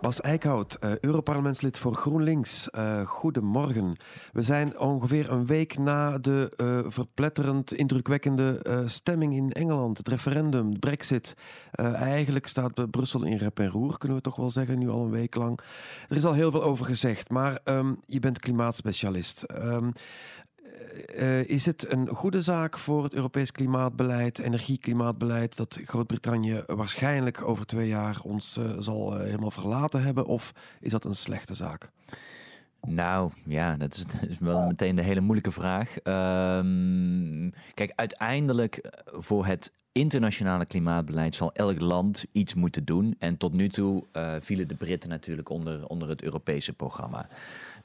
Bas Eickhout, uh, Europarlementslid voor GroenLinks. Uh, goedemorgen. We zijn ongeveer een week na de uh, verpletterend indrukwekkende stemming in Engeland. Het referendum, brexit. eigenlijk staat Brussel in rep en roer, kunnen we toch wel zeggen, nu al een week lang. Er is al heel veel over gezegd, maar um, je bent klimaatspecialist. Um, uh, is het een goede zaak voor het Europees klimaatbeleid, energieklimaatbeleid, dat Groot-Brittannië waarschijnlijk over twee jaar ons uh, zal uh, helemaal verlaten hebben? Of is dat een slechte zaak? Nou ja, dat is, wel meteen de hele moeilijke vraag. Um, kijk, uiteindelijk voor het internationale klimaatbeleid zal elk land iets moeten doen. En tot nu toe vielen de Britten natuurlijk onder, onder het Europese programma.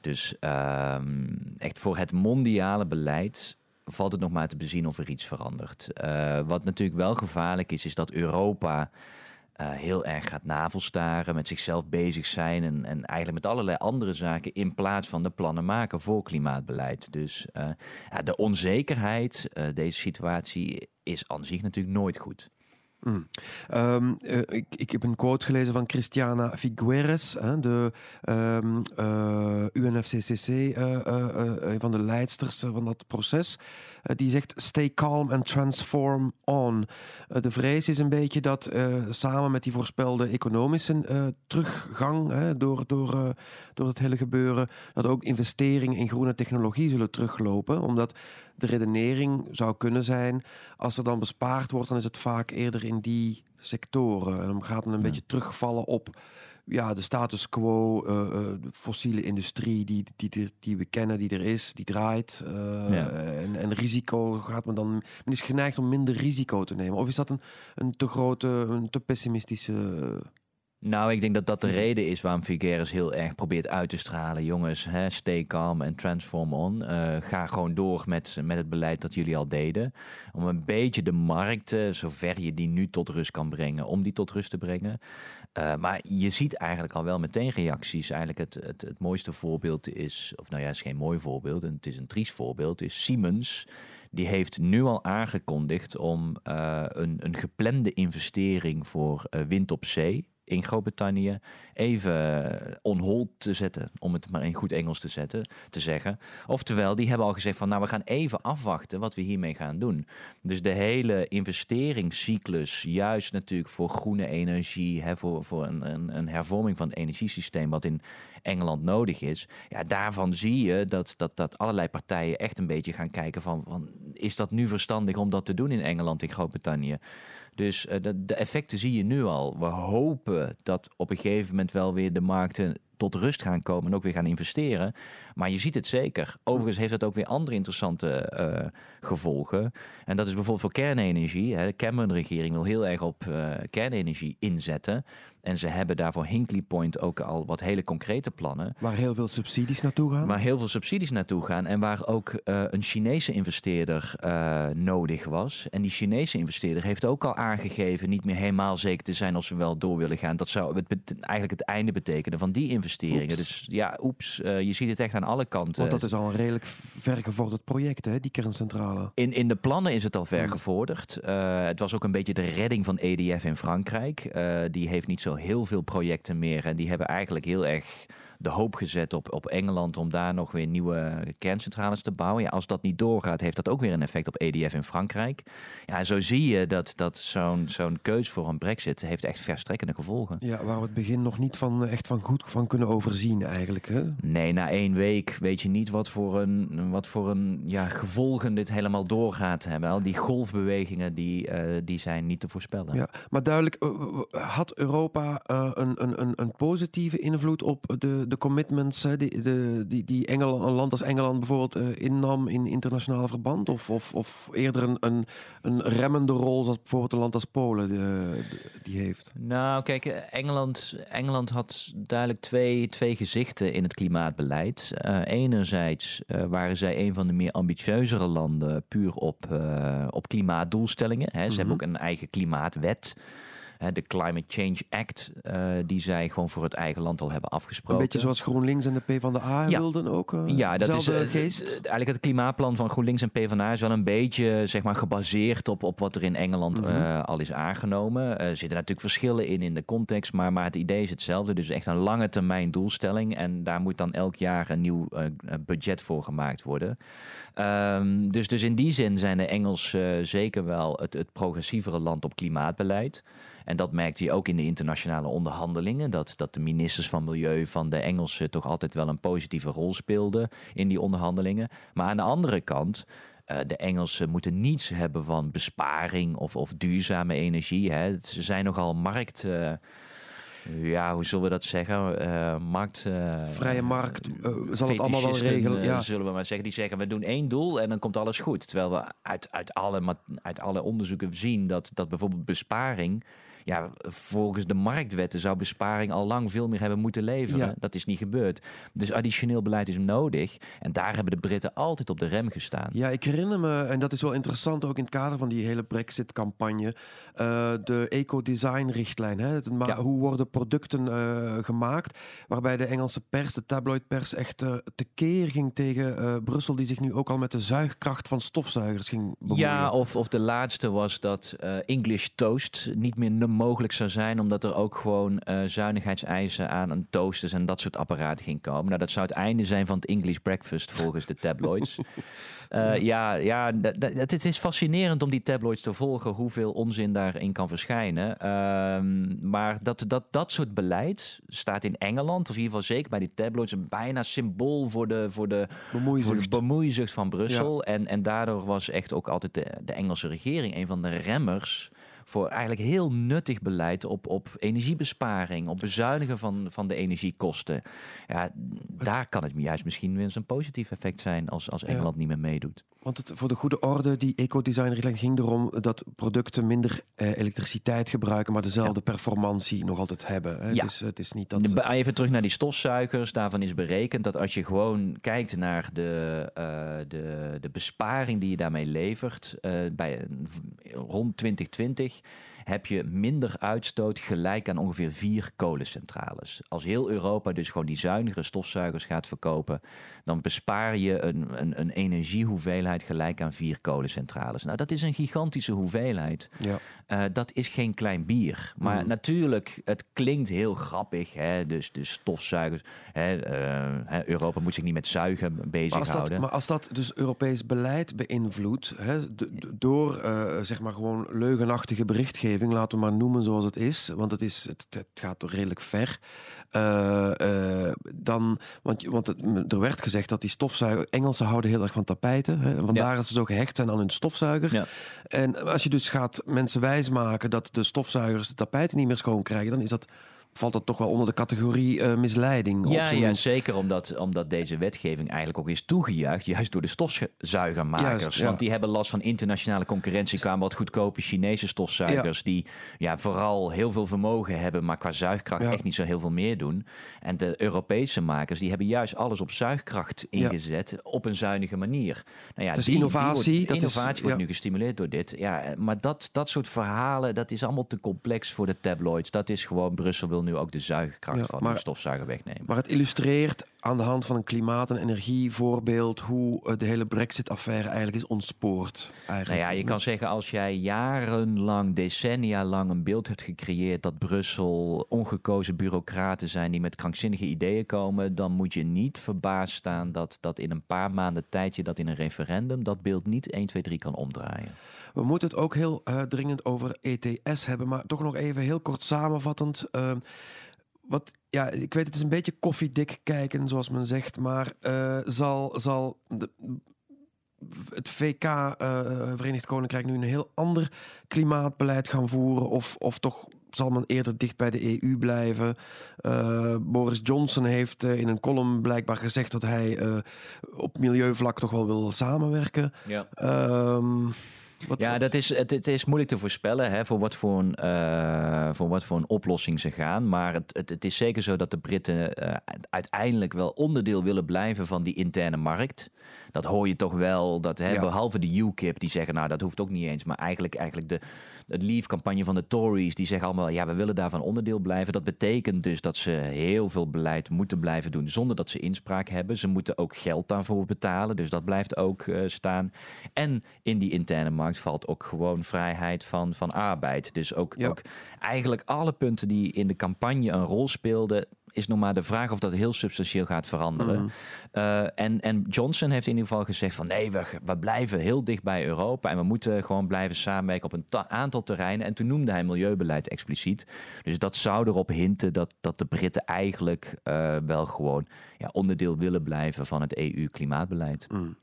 Dus um, echt voor het mondiale beleid valt het nog maar te bezien of er iets verandert. Uh, wat natuurlijk wel gevaarlijk is, is dat Europa uh, heel erg gaat navelstaren, met zichzelf bezig zijn en, en eigenlijk met allerlei andere zaken in plaats van de plannen maken voor klimaatbeleid. Dus uh, ja, de onzekerheid, deze situatie is aan zich natuurlijk nooit goed. Mm. Um, uh, ik, ik, heb een quote gelezen van Christiana Figueres, hè, de um, uh, UNFCCC, uh, een van de leidsters van dat proces. die zegt: Stay calm and transform on. de vrees is een beetje dat samen met die voorspelde economische teruggang door, door, door het hele gebeuren, dat ook investeringen in groene technologie zullen teruglopen. Omdat de redenering zou kunnen zijn, als er dan bespaard wordt, dan is het vaak eerder in die sectoren. En dan gaat men een beetje terugvallen op ja, de status quo, uh, uh, de fossiele industrie die, die, die, we kennen, die er is, die draait. Uh, en, en risico gaat men dan. Men is geneigd om minder risico te nemen. Of is dat een, een te grote, een te pessimistische nou, ik denk dat dat de reden is waarom Figueres heel erg probeert uit te stralen. Jongens, hè, stay calm en transform on. Uh, ga gewoon door met, met het beleid dat jullie al deden. Om een beetje de markt, uh, zover je die nu tot rust kan brengen, om die tot rust te brengen. Uh, maar je ziet eigenlijk al wel meteen reacties. Eigenlijk het, het, het mooiste voorbeeld is, of nou ja, het is geen mooi voorbeeld, het is een triest voorbeeld, is Siemens. Die heeft nu al aangekondigd om een, een geplande investering voor wind op zee in Groot-Brittannië even on hold te zetten, om het maar in goed Engels te, zetten, te zeggen. Oftewel, die hebben al gezegd van nou, we gaan even afwachten wat we hiermee gaan doen. Dus de hele investeringscyclus, juist natuurlijk voor groene energie, hè, voor, voor een, een, een hervorming van het energiesysteem wat in Engeland nodig is. Ja, daarvan zie je dat, dat, dat allerlei partijen echt een beetje gaan kijken van, van is dat nu verstandig om dat te doen in Engeland, in Groot-Brittannië? Dus uh, de, de, effecten zie je nu al. We hopen dat op een gegeven moment wel weer de markten tot rust gaan komen en ook weer gaan investeren. Maar je ziet het zeker. Overigens heeft dat ook weer andere interessante uh, gevolgen. En dat is bijvoorbeeld voor kernenergie. Hè. De Cameron-regering wil heel erg op uh, kernenergie inzetten. En ze hebben daarvoor Hinkley Point ook al wat hele concrete plannen. Waar heel veel subsidies naartoe gaan? Waar heel veel subsidies naartoe gaan. En waar ook uh, een Chinese investeerder uh, nodig was. En die Chinese investeerder heeft ook al aangegeven niet meer helemaal zeker te zijn als we wel door willen gaan. Dat zou het eigenlijk het einde betekenen van die investeringen. Dus ja, oeps, uh, je ziet het echt aan alle kanten. Want dat is al een redelijk vergevorderd project, hè, die kerncentrale. In, in de plannen is het al vergevorderd. het was ook een beetje de redding van EDF in Frankrijk. die heeft niet zo heel veel projecten meer. En die hebben eigenlijk heel erg de hoop gezet op, op Engeland om daar nog weer nieuwe kerncentrales te bouwen. Ja, als dat niet doorgaat, heeft dat ook weer een effect op EDF in Frankrijk. Ja, zo zie je dat, dat zo'n zo'n keus voor een brexit heeft echt verstrekkende gevolgen. Ja, waar we het begin nog niet van, echt van goed van kunnen overzien eigenlijk. Hè? Nee, na één week weet je niet wat voor een, wat voor een ja, gevolgen dit helemaal doorgaat hebben. Al die golfbewegingen die, uh, die zijn niet te voorspellen. Ja, maar duidelijk, eh, had Europa uh, een, een, een positieve invloed op de, de commitments die, de, die, die Engeland, een land als Engeland bijvoorbeeld uh, innam in internationaal verband? Of, of, of eerder een, een, een remmende rol zoals bijvoorbeeld een land als Polen de, die heeft? Nou, kijk, Engeland, Engeland had duidelijk twee, twee gezichten in het klimaatbeleid. Uh, enerzijds uh, waren zij een van de meer ambitieuzere landen puur op, op klimaatdoelstellingen. Hè. Ze mm -hmm. hebben ook een eigen klimaatwet. De Climate Change Act, uh, die zij gewoon voor het eigen land al hebben afgesproken. Een beetje zoals GroenLinks en de PvdA Ja. wilden ook. eh, Ja, dat is eh, geest. eh, eigenlijk het klimaatplan van GroenLinks en PvdA is wel een beetje zeg maar, gebaseerd op, op wat er in Engeland Mhm. eh, al is aangenomen. Er zitten natuurlijk verschillen in in de context, maar, maar het idee is hetzelfde. Dus echt een lange termijn doelstelling. En daar moet dan elk jaar een nieuw eh, budget voor gemaakt worden. Ehm, dus, dus in die zin zijn de Engelsen eh, zeker wel het, het progressievere land op klimaatbeleid. En dat merkt hij ook in de internationale onderhandelingen. Dat, dat de ministers van Milieu van de Engelsen toch altijd wel een positieve rol speelden in die onderhandelingen. Maar aan de andere kant. eh, de Engelsen moeten niets hebben van besparing of, of duurzame energie. Hè. Ze zijn nogal markt. eh, ja, hoe zullen we dat zeggen? Eh, markt. Vrije markt, zal het allemaal wel regelen, ja. Zullen we maar zeggen. Die zeggen we doen één doel en dan komt alles goed. Terwijl we uit, uit, alle, uit alle onderzoeken zien dat, dat bijvoorbeeld besparing. Ja, volgens de marktwetten zou besparing al lang veel meer hebben moeten leveren. Ja. Dat is niet gebeurd. Dus additioneel beleid is nodig. En daar hebben de Britten altijd op de rem gestaan. Ja, ik herinner me, en dat is wel interessant ook in het kader van die hele Brexit-campagne, eh, de eco-design-richtlijn. hè. Het ma- Ja. Hoe worden producten eh, gemaakt? Waarbij de Engelse pers, de tabloidpers, echt eh, tekeer ging tegen Brussel, die zich nu ook al met de zuigkracht van stofzuigers ging bemoeien. Ja, of, of de laatste was dat English toast niet meer n- mogelijk zou zijn, omdat er ook gewoon eh, zuinigheidseisen aan een toasters en dat soort apparaten ging komen. Nou, dat zou het einde zijn van het English breakfast volgens de tabloids. Eh, ja, ja het is fascinerend om die tabloids te volgen, hoeveel onzin daarin kan verschijnen. Ehm, maar dat, dat, dat soort beleid staat in Engeland, of in ieder geval zeker bij die tabloids, een bijna symbool voor de, voor de, voor de Bemoeizucht. bemoeizucht van Brussel. En, en daardoor was echt ook altijd de, de Engelse regering een van de remmers voor eigenlijk heel nuttig beleid op, op energiebesparing, op bezuinigen van, van de energiekosten. Ja, daar kan het juist misschien weer eens een positief effect zijn als, als Engeland niet meer meedoet. Want het, voor de goede orde, die eco-design-richtlijn ging erom dat producten minder eh, elektriciteit gebruiken, maar dezelfde performantie nog altijd hebben. Hè. Ja. Het, is, het is niet dat... Even terug naar die stofzuigers. Daarvan is berekend dat als je gewoon kijkt naar de, eh, de, de besparing die je daarmee levert, eh, bij rond 2020 nicht. Heb je minder uitstoot gelijk aan ongeveer vier kolencentrales. Als heel Europa dus gewoon die zuinigere stofzuigers gaat verkopen, dan bespaar je een, een, een energiehoeveelheid gelijk aan vier kolencentrales. Nou, dat is een gigantische hoeveelheid. ja. Eh, dat is geen klein bier. Maar Mm. natuurlijk, het klinkt heel grappig. Hè? Dus, dus stofzuigers. Hè? eh, hè, Europa moet zich niet met zuigen Maar bezighouden. dat, maar als dat dus Europees beleid beïnvloedt, door eh, zeg maar gewoon leugenachtige berichtgeving, laten we maar noemen zoals het is, want het, is, het, het gaat toch redelijk ver. eh, eh, dan, want, want het, er werd gezegd dat die stofzuiger, Engelsen houden heel erg van tapijten. Hè, vandaar dat ze zo gehecht zijn aan hun stofzuiger. Ja. En als je dus gaat mensen wijsmaken dat de stofzuigers de tapijten niet meer schoon krijgen, dan is dat, valt dat toch wel onder de categorie eh, misleiding. Ja, ja, zeker omdat, omdat deze wetgeving eigenlijk ook is toegejuicht, juist door de stofzuigermakers. Juist, ja. Want die hebben last van internationale concurrentie. kwamen wat goedkope Chinese stofzuigers die ja, vooral heel veel vermogen hebben, maar qua zuigkracht echt niet zo heel veel meer doen. En de Europese makers die hebben juist alles op zuigkracht ingezet op een zuinige manier. Nou ja, Dus die, die innovatie, wordt, dat is- innovatie wordt nu gestimuleerd door dit. Ja, maar dat, dat soort verhalen, dat is allemaal te complex voor de tabloids. Dat is gewoon, Brussel wil nu ook de zuigkracht Ja, van maar- de stofzuiger wegnemen. Maar het illustreert aan de hand van een klimaat- en energievoorbeeld hoe eh, de hele Brexit-affaire eigenlijk is ontspoord. Nou Eigenlijk. ja, je kan zeggen als jij jarenlang, decennia lang een beeld hebt gecreëerd dat Brussel ongekozen bureaucraten zijn die met krankzinnige ideeën komen, dan moet je niet verbaasd staan dat, dat in een paar maanden tijd je dat in een referendum dat beeld niet 1, 2, 3 kan omdraaien. We moeten het ook heel eh, dringend over ETS hebben, maar toch nog even heel kort samenvattend. eh, wat, ja, ik weet het is een beetje koffiedik kijken, zoals men zegt, maar eh, zal, zal de, het VK, eh, Verenigd Koninkrijk, nu een heel ander klimaatbeleid gaan voeren? Of, of toch zal men eerder dicht bij de EU blijven? Boris Johnson heeft in een column blijkbaar gezegd dat hij op milieuvlak toch wel wil samenwerken. Ja. Ehm, Wat, Ja, dat is, het, het is moeilijk te voorspellen hè, voor, wat voor, een, eh, voor wat voor een oplossing ze gaan. Maar het, het, het is zeker zo dat de Britten eh, uiteindelijk wel onderdeel willen blijven van die interne markt. Dat hoor je toch wel, dat, hè, Ja. behalve de UKIP, die zeggen, nou dat hoeft ook niet eens. Maar eigenlijk, eigenlijk de, het Leave-campagne van de Tories, die zeggen allemaal, ja we willen daarvan onderdeel blijven. Dat betekent dus dat ze heel veel beleid moeten blijven doen zonder dat ze inspraak hebben. Ze moeten ook geld daarvoor betalen, dus dat blijft ook eh, staan. En in die interne markt valt ook gewoon vrijheid van, van arbeid. Dus ook, Ja. ook eigenlijk alle punten die in de campagne een rol speelden, is nog maar de vraag of dat heel substantieel gaat veranderen. Mhm. Eh, en, en Johnson heeft in ieder geval gezegd van nee, we, we blijven heel dicht bij Europa en we moeten gewoon blijven samenwerken op een ta- aantal terreinen. En toen noemde hij milieubeleid expliciet. Dus dat zou erop hinten dat, dat de Britten eigenlijk eh, wel gewoon ja, onderdeel willen blijven van het EU-klimaatbeleid. Mm.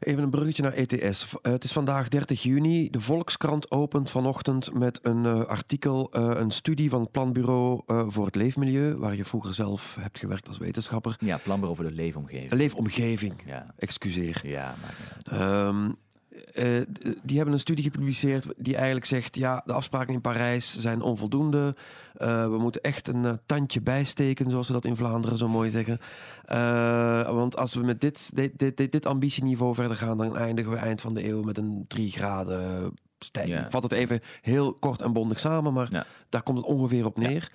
Even een bruggetje naar ETS. Eh, het is vandaag 30 juni. De Volkskrant opent vanochtend met een eh, artikel, eh, een studie van het Planbureau voor het Leefmilieu, waar je vroeger zelf hebt gewerkt als wetenschapper. Ja, planbureau voor de leefomgeving. Leefomgeving, Ja, excuseer. ja niet uit. Eh, die hebben een studie gepubliceerd die eigenlijk zegt: ja, de afspraken in Parijs zijn onvoldoende. Eh, we moeten echt een eh, tandje bijsteken, zoals ze dat in Vlaanderen zo mooi zeggen. Want als we met dit, dit, dit, dit, ambitieniveau verder gaan, dan eindigen we eind van de eeuw met een 3 graden stijging. Ja. Ik vat het even heel kort en bondig samen, maar Ja. daar komt het ongeveer op neer.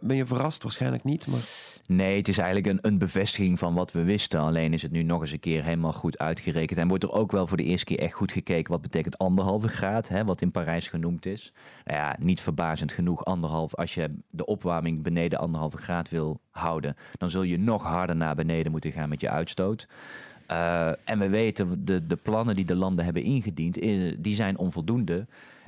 Ben je verrast? Waarschijnlijk niet. Maar Nee, het is eigenlijk een, een bevestiging van wat we wisten. Alleen is het nu nog eens een keer helemaal goed uitgerekend. En wordt er ook wel voor de eerste keer echt goed gekeken wat betekent anderhalve graad, hè, wat in Parijs genoemd is. Nou ja, niet verbazend genoeg anderhalf. Als je de opwarming beneden anderhalve graad wil houden, dan zul je nog harder naar beneden moeten gaan met je uitstoot. Eh, en we weten, de, de plannen die de landen hebben ingediend, eh, die zijn onvoldoende.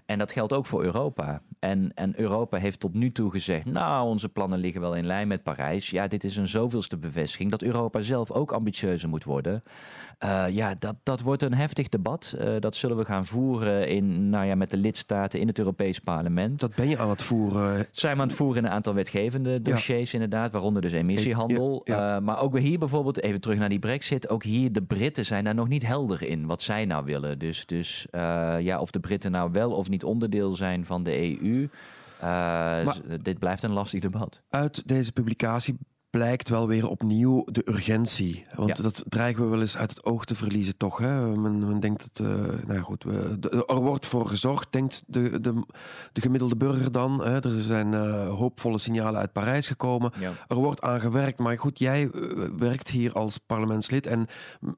En dat geldt ook voor Europa. En, en Europa heeft tot nu toe gezegd, nou, onze plannen liggen wel in lijn met Parijs. Ja, dit is een zoveelste bevestiging dat Europa zelf ook ambitieuzer moet worden. Eh, ja, dat, dat wordt een heftig debat. Eh, dat zullen we gaan voeren in, nou ja, met de lidstaten in het Europees Parlement. dat ben je aan het voeren. Zijn we aan het voeren in een aantal wetgevende dossiers inderdaad, waaronder dus emissiehandel. Ja, ja. Eh, maar ook hier bijvoorbeeld, even terug naar die brexit, ook hier de Britten zijn daar nog niet helder in wat zij nou willen. Dus, dus ja, of de Britten nou wel of niet onderdeel zijn van de EU, eh, z- dit blijft een lastig debat. uit deze publicatie blijkt wel weer opnieuw de urgentie. Want Ja. dat dreigen we wel eens uit het oog te verliezen, toch? Hè? Men, men denkt dat, eh, nou goed, de- er wordt voor gezorgd, denkt de, de, de gemiddelde burger dan. Hè? Er zijn eh, hoopvolle signalen uit Parijs gekomen. Ja. Er wordt aan gewerkt, maar goed, jij eh, werkt hier als parlementslid en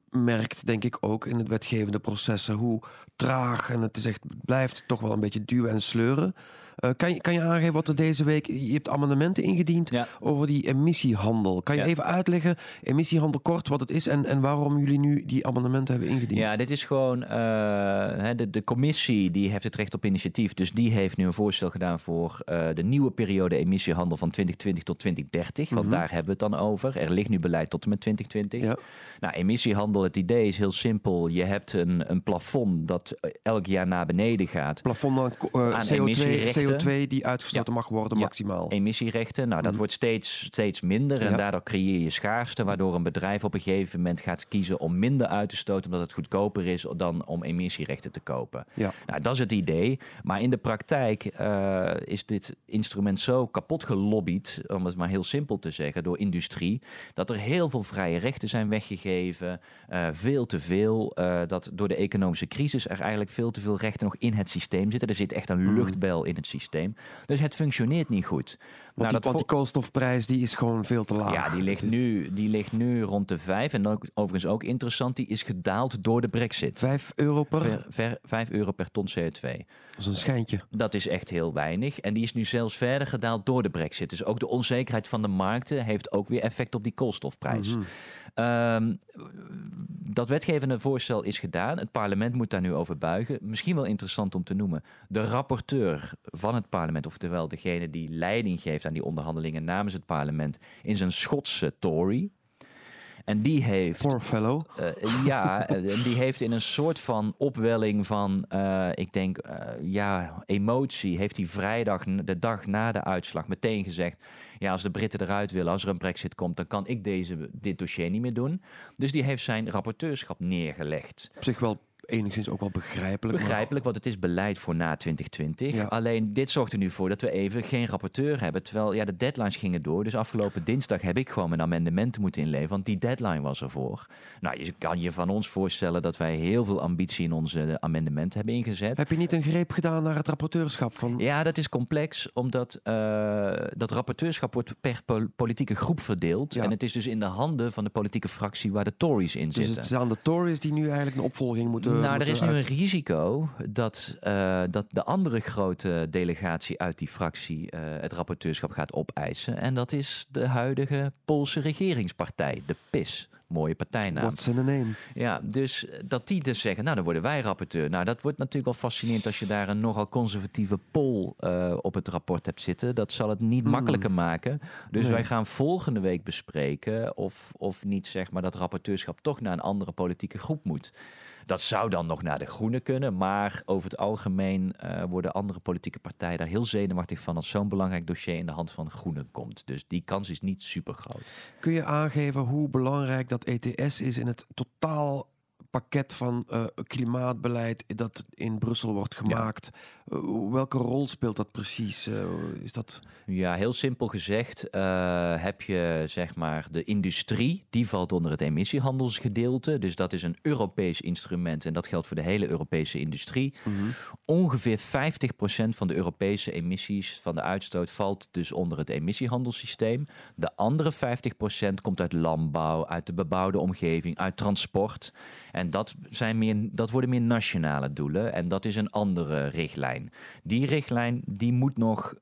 merkt, denk ik, ook in het wetgevende processen hoe traag en het is echt, het blijft toch wel een beetje duwen en sleuren. Eh, kan, je, kan je aangeven wat er deze week... Je hebt amendementen ingediend Ja. over die emissiehandel. Kan je Ja. even uitleggen, emissiehandel kort, wat het is... En, en waarom jullie nu die amendementen hebben ingediend? Ja, dit is gewoon. eh, de, de commissie die heeft het recht op initiatief. Dus die heeft nu een voorstel gedaan voor eh, de nieuwe periode emissiehandel van 2020 tot 2030. Want Mhm. daar hebben we het dan over. Er ligt nu beleid tot en met 2020. Ja. Nou, emissiehandel, het idee is heel simpel. Je hebt een, een plafond dat elk jaar naar beneden gaat. Plafond aan, ko- eh, Aan CO2, emissierechten. CO2 die uitgestoten mag worden, maximaal. Emissierechten, nou dat Mhm. wordt steeds, steeds minder. En daardoor creëer je schaarste, waardoor een bedrijf op een gegeven moment gaat kiezen om minder uit te stoten, omdat het goedkoper is dan om emissierechten te kopen. Ja. Nou, dat is het idee. Maar in de praktijk eh, is dit instrument zo kapot gelobbyd, om het maar heel simpel te zeggen, door industrie, dat er heel veel vrije rechten zijn weggegeven. eh, veel te veel. eh, dat door de economische crisis er eigenlijk veel te veel rechten nog in het systeem zitten. Er zit echt een Mhm. luchtbel in het systeem. Dus het functioneert niet goed. Want, Nou, die, koolstofprijs die is gewoon veel te laag. ja, die ligt, is nu, die ligt nu rond de 5. En dan overigens ook interessant, die is gedaald door de brexit. 5 euro per... Ver, ver, 5 euro per ton CO2. Dat is een schijntje. Dat is echt heel weinig. En die is nu zelfs verder gedaald door de brexit. Dus ook de onzekerheid van de markten heeft ook weer effect op die koolstofprijs. Mhm. Ehm, dat wetgevende voorstel is gedaan. Het parlement moet daar nu over buigen. Misschien wel interessant om te noemen. De rapporteur van het parlement, oftewel degene die leiding geeft aan die onderhandelingen namens het parlement, is een Schotse Tory. En die heeft. Poor fellow. Eh, ja, eh, die heeft in een soort van opwelling van, eh, ik denk, ja, emotie, heeft hij vrijdag, de dag na de uitslag, meteen gezegd, ja, als de Britten eruit willen, als er een brexit komt, dan kan ik deze, dit dossier niet meer doen. Dus die heeft zijn rapporteurschap neergelegd. Op zich wel enigszins ook wel begrijpelijk. maar- Begrijpelijk, want het is beleid voor na 2020. Ja. Alleen dit zorgt er nu voor dat we even geen rapporteur hebben. Terwijl ja, de deadlines gingen door. Dus afgelopen dinsdag heb ik gewoon mijn amendementen moeten inleveren. Want die deadline was ervoor. Nou, je kan je van ons voorstellen dat wij heel veel ambitie in onze amendementen hebben ingezet. Heb je niet een greep gedaan naar het rapporteurschap? Van... Ja, dat is complex, omdat eh, dat rapporteurschap wordt per pol- politieke groep verdeeld. Ja. En het is dus in de handen van de politieke fractie waar de Tories in Dus zitten. het zijn de Tories die nu eigenlijk een opvolging moeten Nou, er is nu een risico dat, eh, dat de andere grote delegatie uit die fractie eh, het rapporteurschap gaat opeisen. En dat is de huidige Poolse regeringspartij, de PIS. Mooie partijnaam. What's in a name? Ja, dus dat die dus zeggen, nou dan worden wij rapporteur. Nou, dat wordt natuurlijk wel fascinerend als je daar een nogal conservatieve Pool eh, op het rapport hebt zitten. Dat zal het niet Hmm. makkelijker maken. Dus Nee. wij gaan volgende week bespreken of, of niet zeg maar dat rapporteurschap toch naar een andere politieke groep moet. Dat zou dan nog naar de Groenen kunnen, maar over het algemeen eh, worden andere politieke partijen daar heel zenuwachtig van als zo'n belangrijk dossier in de hand van Groenen komt. Dus die kans is niet super groot. Kun je aangeven hoe belangrijk dat ETS is in het totaal pakket van eh, klimaatbeleid dat in Brussel wordt gemaakt? Welke rol speelt dat precies? Eh, is dat... Ja, heel simpel gezegd eh, heb je zeg maar de industrie, die valt onder het emissiehandelsgedeelte. Dus dat is een Europees instrument en dat geldt voor de hele Europese industrie. Ongeveer 50% van de Europese emissies van de uitstoot valt dus onder het emissiehandelssysteem. De andere 50% komt uit landbouw, uit de bebouwde omgeving, uit transport. En dat, zijn meer, dat worden meer nationale doelen en dat is een andere richtlijn. Die richtlijn die moet nog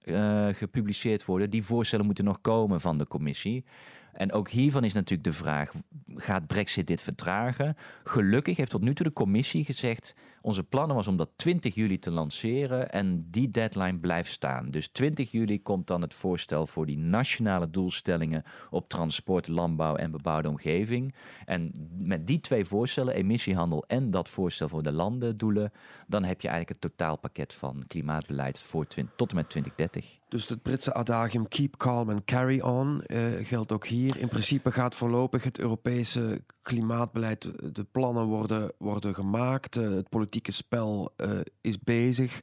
eh, gepubliceerd worden. Die voorstellen moeten nog komen van de commissie. En ook hiervan is natuurlijk de vraag: gaat Brexit dit vertragen? Gelukkig heeft tot nu toe de commissie gezegd: onze plannen was om dat 20 juli te lanceren en die deadline blijft staan. Dus 20 juli komt dan het voorstel voor die nationale doelstellingen op transport, landbouw en bebouwde omgeving. En met die twee voorstellen, emissiehandel en dat voorstel voor de landendoelen, dan heb je eigenlijk het totaalpakket van klimaatbeleid voor 20, tot en met 2030. Dus het Britse adagium keep calm and carry on eh, geldt ook hier. In principe gaat voorlopig het Europese klimaatbeleid, de plannen worden, worden gemaakt, eh, het politieke spel eh, is bezig.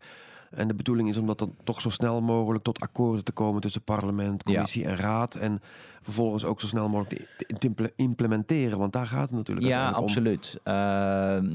En de bedoeling is om dat dan toch zo snel mogelijk tot akkoorden te komen tussen parlement, Ja. commissie en raad. En vervolgens ook zo snel mogelijk te, te imple- implementeren, want daar gaat het natuurlijk Ja, uiteindelijk om. absoluut. Eh,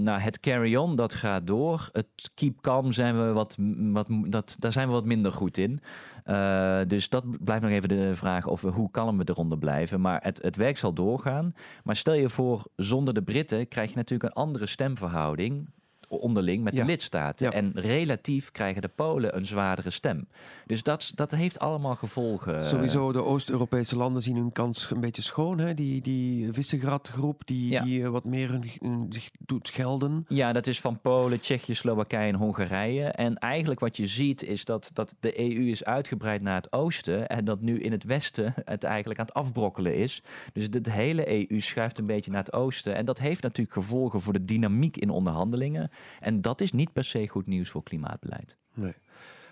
nou, het carry-on, dat gaat door. Het keep calm zijn we wat, wat dat, daar zijn we wat minder goed in. Eh, dus dat blijft nog even de vraag of we, hoe kalm we eronder blijven. Maar het, het werk zal doorgaan. Maar stel je voor, zonder de Britten krijg je natuurlijk een andere stemverhouding onderling met de lidstaten. En relatief krijgen de Polen een zwaardere stem. Dus dat, dat heeft allemaal gevolgen. Sowieso, de Oost-Europese landen zien hun kans een beetje schoon. Hè? Die, die Visegrad-groep die, die eh, wat meer hun, hun zich doet gelden. Ja, dat is van Polen, Tsjechië, Slowakije en Hongarije. En eigenlijk wat je ziet is dat, dat de EU is uitgebreid naar het oosten en dat nu in het westen het eigenlijk aan het afbrokkelen is. Dus de hele EU schuift een beetje naar het oosten. En dat heeft natuurlijk gevolgen voor de dynamiek in onderhandelingen. En dat is niet per se goed nieuws voor klimaatbeleid. Nee.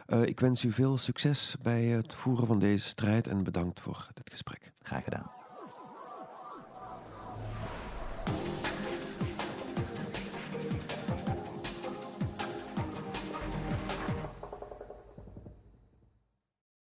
Eh, ik wens u veel succes bij het voeren van deze strijd en bedankt voor dit gesprek. Graag gedaan.